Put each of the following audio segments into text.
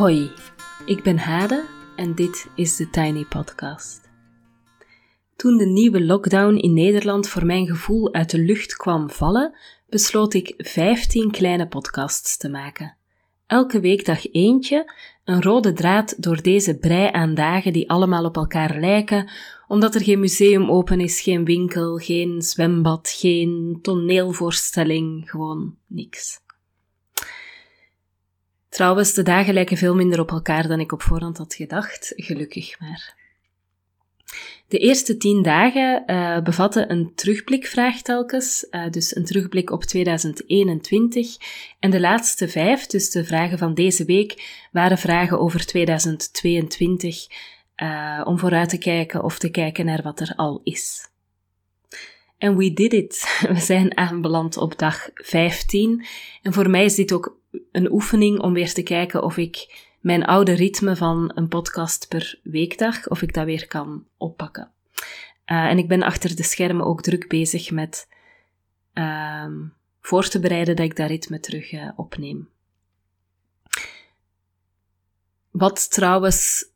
Hoi, ik ben Hade en dit is de Tiny Podcast. Toen de nieuwe lockdown in Nederland voor mijn gevoel uit de lucht kwam vallen, besloot ik 15 kleine podcasts te maken. Elke weekdag eentje, een rode draad door deze brei aan dagen die allemaal op elkaar lijken, omdat er geen museum open is, geen winkel, geen zwembad, geen toneelvoorstelling, gewoon niks. Trouwens, de dagen lijken veel minder op elkaar dan ik op voorhand had gedacht, gelukkig maar. De eerste tien dagen uh, bevatten een terugblikvraag telkens, uh, dus een terugblik op 2021. En de laatste vijf, dus de vragen van deze week, waren vragen over 2022, uh, eh, om vooruit te kijken of te kijken naar wat er al is. En we did it. We zijn aanbeland op dag 15. En voor mij is dit ook een oefening om weer te kijken of ik mijn oude ritme van een podcast per weekdag, of ik dat weer kan oppakken. Uh, en ik ben achter de schermen ook druk bezig met uh, voor te bereiden dat ik dat ritme terug uh, opneem. Wat trouwens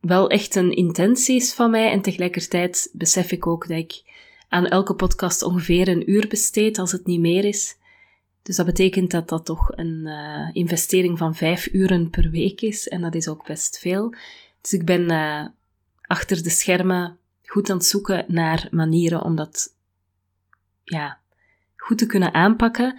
wel echt een intentie is van mij en tegelijkertijd besef ik ook dat ik aan elke podcast ongeveer een uur besteed als het niet meer is. Dus dat betekent dat dat toch een uh, investering van vijf uren per week is. En dat is ook best veel. Dus ik ben uh, achter de schermen goed aan het zoeken naar manieren om dat ja, goed te kunnen aanpakken.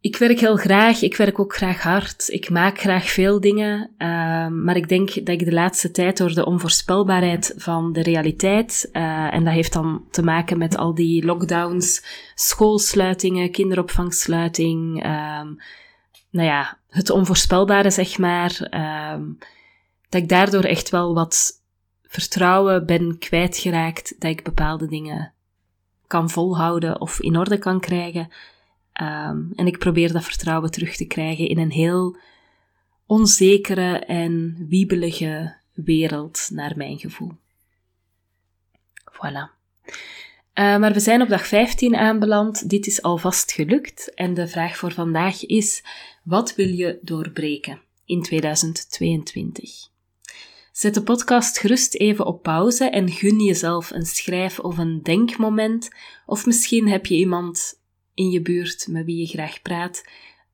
Ik werk heel graag, ik werk ook graag hard, ik maak graag veel dingen, uh, maar ik denk dat ik de laatste tijd door de onvoorspelbaarheid van de realiteit, uh, en dat heeft dan te maken met al die lockdowns, schoolsluitingen, kinderopvangsluiting, uh, nou ja, het onvoorspelbare zeg maar, ehm, dat ik daardoor echt wel wat vertrouwen ben kwijtgeraakt dat ik bepaalde dingen kan volhouden of in orde kan krijgen. Um, en ik probeer dat vertrouwen terug te krijgen in een heel onzekere en wiebelige wereld, naar mijn gevoel. Voilà. Uh, maar we zijn op dag 15 aanbeland. Dit is alvast gelukt. En de vraag voor vandaag is: wat wil je doorbreken in 2022? Zet de podcast gerust even op pauze en gun jezelf een schrijf- of een denkmoment. Of misschien heb je iemand in je buurt met wie je graag praat,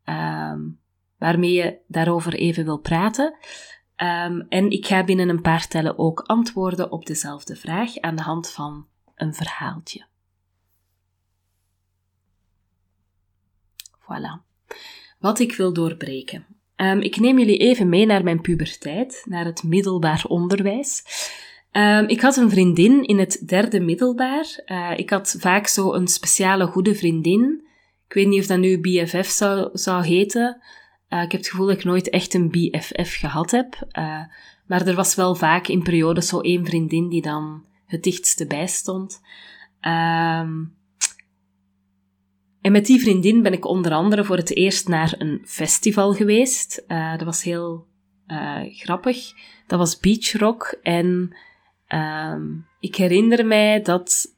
um, waarmee je daarover even wil praten. Um, en ik ga binnen een paar tellen ook antwoorden op dezelfde vraag aan de hand van een verhaaltje. Voilà. Wat ik wil doorbreken. Um, ik neem jullie even mee naar mijn puberteit, naar het middelbaar onderwijs. Um, ik had een vriendin in het derde middelbaar. Uh, ik had vaak zo een speciale goede vriendin. Ik weet niet of dat nu BFF zou, zou heten. Uh, ik heb het gevoel dat ik nooit echt een BFF gehad heb. Uh, maar er was wel vaak in periodes zo één vriendin die dan het dichtste bij stond. Um, en met die vriendin ben ik onder andere voor het eerst naar een festival geweest. Dat was heel grappig. Dat was Beach Rock en Um, ik herinner mij dat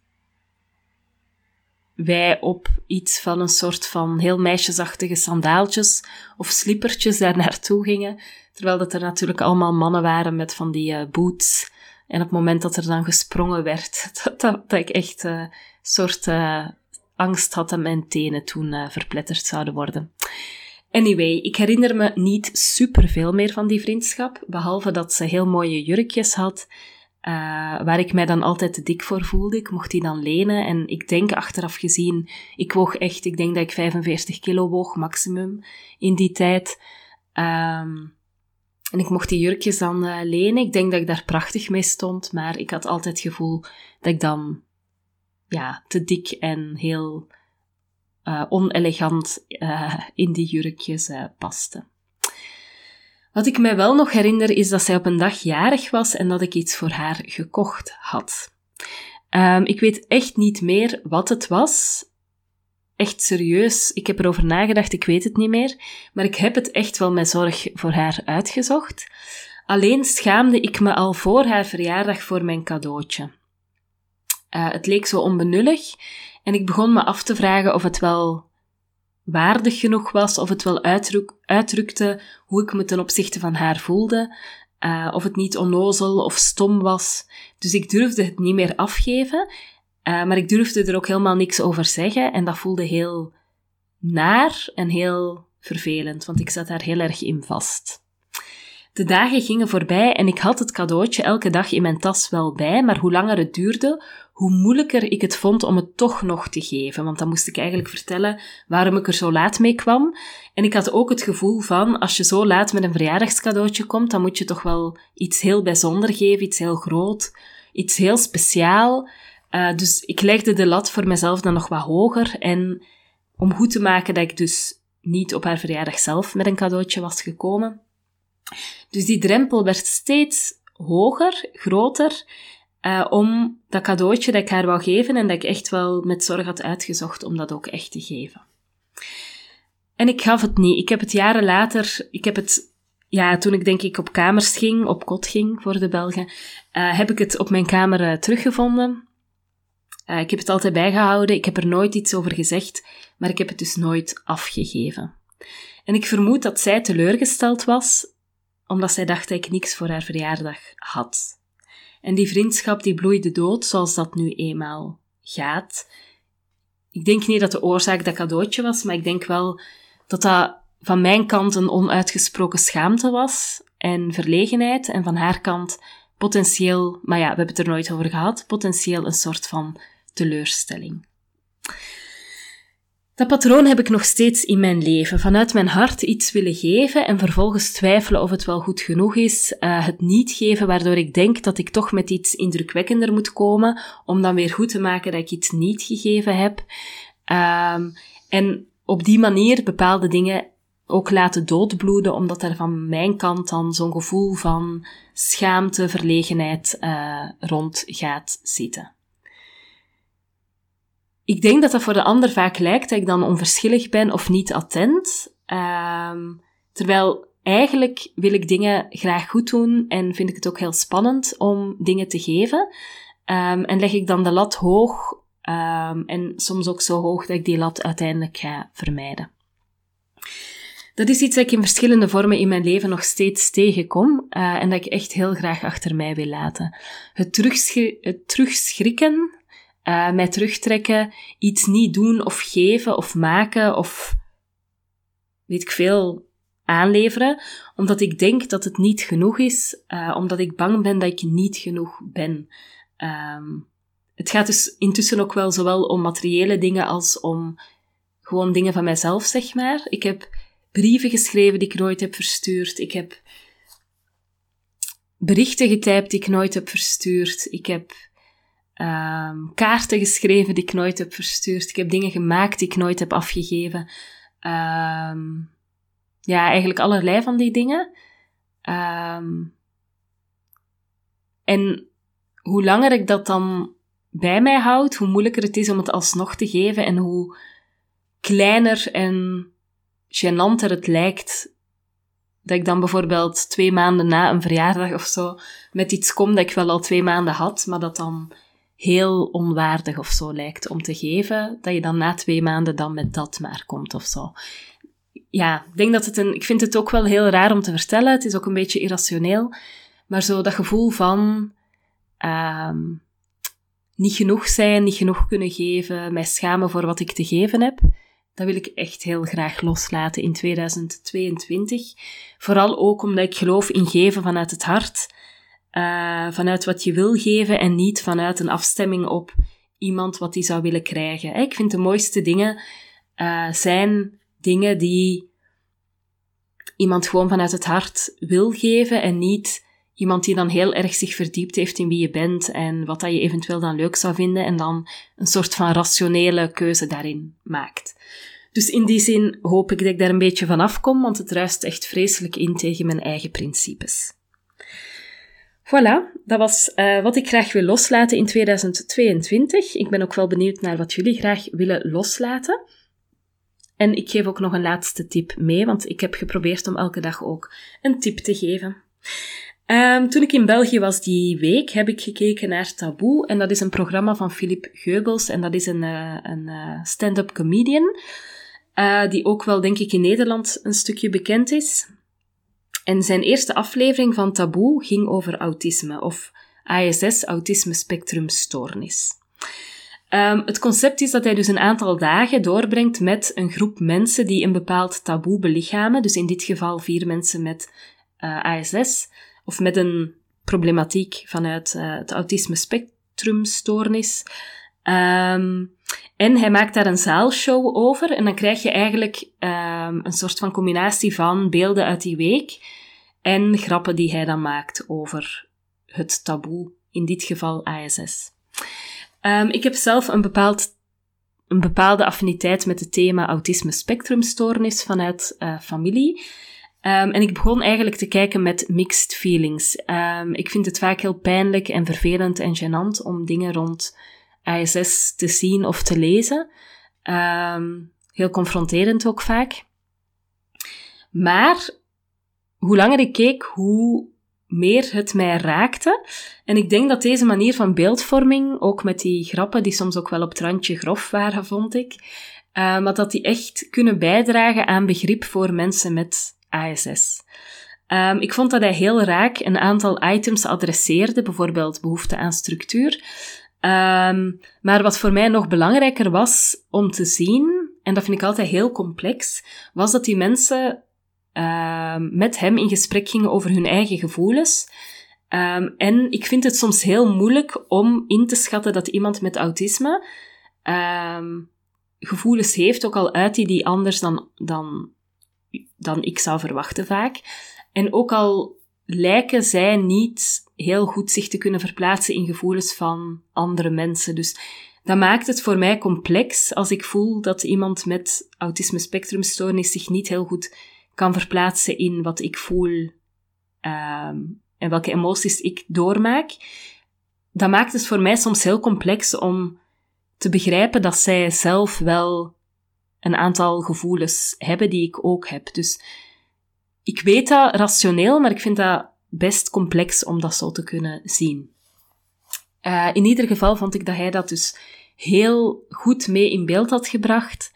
wij op iets van een soort van heel meisjesachtige sandaaltjes of slippertjes daar naartoe gingen. Terwijl dat er natuurlijk allemaal mannen waren met van die uh, boots. En op het moment dat er dan gesprongen werd, dat, dat, ik echt een uh, soort uh, angst had dat mijn tenen toen verpletterd zouden worden. Anyway, ik herinner me niet super veel meer van die vriendschap, behalve dat ze heel mooie jurkjes had uh, waar ik mij dan altijd te dik voor voelde. Ik mocht die dan lenen en ik denk achteraf gezien, ik woog echt, ik denk dat ik 45 kilo woog, maximum, in die tijd. Um, en ik mocht die jurkjes dan uh, lenen. Ik denk dat ik daar prachtig mee stond, maar ik had altijd het gevoel dat ik dan, ja, te dik en heel uh, onelegant in die jurkjes paste. Wat ik mij wel nog herinner is dat zij op een dag jarig was en dat ik iets voor haar gekocht had. Um, ik weet echt niet meer wat het was. Echt serieus, ik heb erover nagedacht, ik weet het niet meer. Maar ik heb het echt wel met zorg voor haar uitgezocht. Alleen schaamde ik me al voor haar verjaardag voor mijn cadeautje. Uh, het leek zo onbenullig en ik begon me af te vragen of het wel waardig genoeg was, of het wel uitdruk, uitdrukte hoe ik me ten opzichte van haar voelde, uh, of het niet onnozel of stom was. Dus ik durfde het niet meer afgeven, uh, maar ik durfde er ook helemaal niks over zeggen en dat voelde heel naar en heel vervelend, want ik zat daar heel erg in vast. De dagen gingen voorbij en ik had het cadeautje elke dag in mijn tas wel bij, maar hoe langer het duurde, hoe moeilijker ik het vond om het toch nog te geven. Want dan moest ik eigenlijk vertellen waarom ik er zo laat mee kwam. En ik had ook het gevoel van, als je zo laat met een verjaardagscadeautje komt, dan moet je toch wel iets heel bijzonder geven, iets heel groot, iets heel speciaal. Uh, dus ik legde de lat voor mezelf dan nog wat hoger. En om goed te maken dat ik dus niet op haar verjaardag zelf met een cadeautje was gekomen. Dus die drempel werd steeds hoger, groter, uh, om dat cadeautje dat ik haar wou geven en dat ik echt wel met zorg had uitgezocht om dat ook echt te geven. En ik gaf het niet. Ik heb het jaren later, ik heb het, ja, toen ik denk ik op kamers ging, op kot ging voor de Belgen, uh, heb ik het op mijn kamer uh, teruggevonden. Ik heb het altijd bijgehouden, ik heb er nooit iets over gezegd, maar ik heb het dus nooit afgegeven. En ik vermoed dat zij teleurgesteld was, omdat zij dacht dat ik niks voor haar verjaardag had. En die vriendschap die bloeide dood, zoals dat nu eenmaal gaat. Ik denk niet dat de oorzaak dat cadeautje was, maar ik denk wel dat dat van mijn kant een onuitgesproken schaamte was en verlegenheid, en van haar kant potentieel, maar ja, we hebben het er nooit over gehad, potentieel een soort van teleurstelling. Dat patroon heb ik nog steeds in mijn leven. Vanuit mijn hart iets willen geven en vervolgens twijfelen of het wel goed genoeg is. Uh, het niet geven, waardoor ik denk dat ik toch met iets indrukwekkender moet komen, om dan weer goed te maken dat ik iets niet gegeven heb. Um, en op die manier bepaalde dingen ook laten doodbloeden, omdat er van mijn kant dan zo'n gevoel van schaamte, verlegenheid uh, rond gaat zitten. Ik denk dat dat voor de ander vaak lijkt dat ik dan onverschillig ben of niet attent. Um, terwijl eigenlijk wil ik dingen graag goed doen en vind ik het ook heel spannend om dingen te geven. Um, en leg ik dan de lat hoog um, en soms ook zo hoog dat ik die lat uiteindelijk ga vermijden. Dat is iets dat ik in verschillende vormen in mijn leven nog steeds tegenkom uh, en dat ik echt heel graag achter mij wil laten. Het, het terugschrikken uh, mij terugtrekken, iets niet doen of geven of maken of weet ik veel aanleveren, omdat ik denk dat het niet genoeg is, uh, omdat ik bang ben dat ik niet genoeg ben. Um, het gaat dus intussen ook wel zowel om materiële dingen als om gewoon dingen van mijzelf, zeg maar. Ik heb brieven geschreven die ik nooit heb verstuurd. Ik heb berichten getypt die ik nooit heb verstuurd. Ik heb um, kaarten geschreven die ik nooit heb verstuurd. Ik heb dingen gemaakt die ik nooit heb afgegeven. Um, ja, eigenlijk allerlei van die dingen. Um, en hoe langer ik dat dan bij mij houd, hoe moeilijker het is om het alsnog te geven en hoe kleiner en gênanter het lijkt dat ik dan bijvoorbeeld twee maanden na een verjaardag of zo met iets kom dat ik wel al twee maanden had, maar dat dan heel onwaardig of zo lijkt om te geven, dat je dan na twee maanden dan met dat maar komt of zo. Ja, ik denk dat het een, ik vind het ook wel heel raar om te vertellen. Het is ook een beetje irrationeel. Maar zo dat gevoel van, um, niet genoeg zijn, niet genoeg kunnen geven, mij schamen voor wat ik te geven heb, dat wil ik echt heel graag loslaten in 2022. Vooral ook omdat ik geloof in geven vanuit het hart uh, vanuit wat je wil geven en niet vanuit een afstemming op iemand wat die zou willen krijgen. Ik vind de mooiste dingen uh, zijn dingen die iemand gewoon vanuit het hart wil geven en niet iemand die dan heel erg zich verdiept heeft in wie je bent en wat dat je eventueel dan leuk zou vinden en dan een soort van rationele keuze daarin maakt. Dus in die zin hoop ik dat ik daar een beetje van afkom, want het ruist echt vreselijk in tegen mijn eigen principes. Voilà, dat was uh, wat ik graag wil loslaten in 2022. Ik ben ook wel benieuwd naar wat jullie graag willen loslaten. En ik geef ook nog een laatste tip mee, want ik heb geprobeerd om elke dag ook een tip te geven. Um, toen ik in België was die week, heb ik gekeken naar Taboe. En dat is een programma van Philippe Geubels. En dat is een, uh, een uh, stand-up comedian. die ook wel, denk ik, in Nederland een stukje bekend is. En zijn eerste aflevering van Taboe ging over autisme, of ASS, Autisme Spectrum Stoornis. Um, het concept is dat hij dus een aantal dagen doorbrengt met een groep mensen die een bepaald taboe belichamen. Dus in dit geval vier mensen met uh, ASS, of met een problematiek vanuit uh, het autisme spectrumstoornis. Um, en hij maakt daar een zaalshow over. En dan krijg je eigenlijk um, een soort van combinatie van beelden uit die week en grappen die hij dan maakt over het taboe, in dit geval ASS. Um, ik heb zelf een, bepaald, een bepaalde affiniteit met het thema autisme spectrumstoornis vanuit uh, familie. Um, en ik begon eigenlijk te kijken met mixed feelings. Ik vind het vaak heel pijnlijk en vervelend en gênant om dingen rond ASS te zien of te lezen. heel confronterend ook vaak. Maar hoe langer ik keek, hoe meer het mij raakte. En ik denk dat deze manier van beeldvorming, ook met die grappen die soms ook wel op het randje grof waren, vond ik, uh, maar dat die echt kunnen bijdragen aan begrip voor mensen met ASS. Um, ik vond dat hij heel raak een aantal items adresseerde, bijvoorbeeld behoefte aan structuur. Um, maar wat voor mij nog belangrijker was om te zien, en dat vind ik altijd heel complex, was dat die mensen Ehm, met hem in gesprek gingen over hun eigen gevoelens. Um, en ik vind het soms heel moeilijk om in te schatten dat iemand met autisme gevoelens heeft, ook al uit die die anders dan, dan, dan ik zou verwachten vaak. En ook al lijken zij niet heel goed zich te kunnen verplaatsen in gevoelens van andere mensen. Dus dat maakt het voor mij complex als ik voel dat iemand met autisme spectrumstoornis zich niet heel goed kan verplaatsen in wat ik voel um, en welke emoties ik doormaak, dat maakt het voor mij soms heel complex om te begrijpen dat zij zelf wel een aantal gevoelens hebben die ik ook heb. Dus ik weet dat rationeel, maar ik vind dat best complex om dat zo te kunnen zien. Uh, in ieder geval vond ik dat hij dat dus heel goed mee in beeld had gebracht.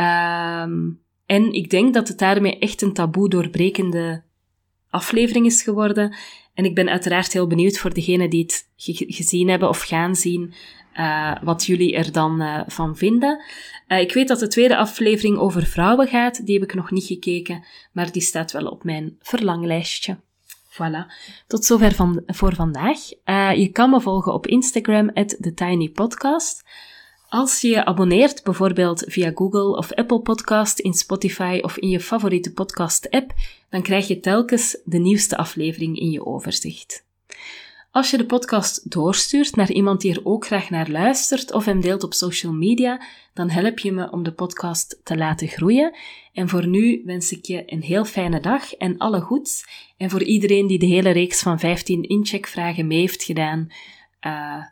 Um, en ik denk dat het daarmee echt een taboe doorbrekende aflevering is geworden. En ik ben uiteraard heel benieuwd voor degenen die het gezien hebben of gaan zien, uh, wat jullie er dan uh, van vinden. Uh, ik weet dat de tweede aflevering over vrouwen gaat. Die heb ik nog niet gekeken, maar die staat wel op mijn verlanglijstje. Voilà. Tot zover van, voor vandaag. je kan me volgen op Instagram, at TheTinyPodcast. Als je je abonneert, bijvoorbeeld via Google of Apple Podcast, in Spotify of in je favoriete podcast-app, dan krijg je telkens de nieuwste aflevering in je overzicht. Als je de podcast doorstuurt naar iemand die er ook graag naar luistert of hem deelt op social media, dan help je me om de podcast te laten groeien. En voor nu wens ik je een heel fijne dag en alle goeds. En voor iedereen die de hele reeks van 15 incheckvragen mee heeft gedaan, uh,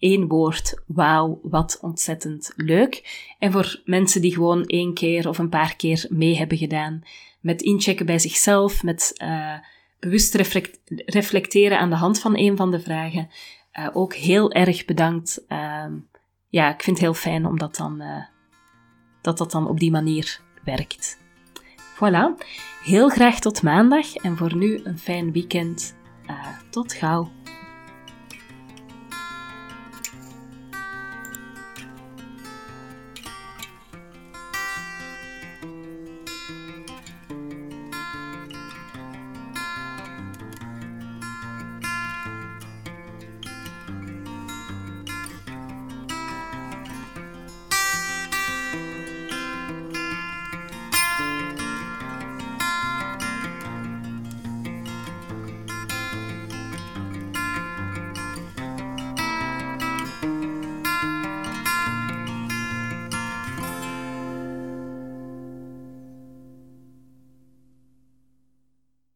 één woord, wauw, wat ontzettend leuk. En voor mensen die gewoon één keer of een paar keer mee hebben gedaan met inchecken bij zichzelf, met uh, bewust reflecteren aan de hand van een van de vragen, uh, ook heel erg bedankt. Uh, ja, ik vind het heel fijn omdat dan, uh, dat dat dan op die manier werkt. Voilà, heel graag tot maandag en voor nu een fijn weekend. tot gauw.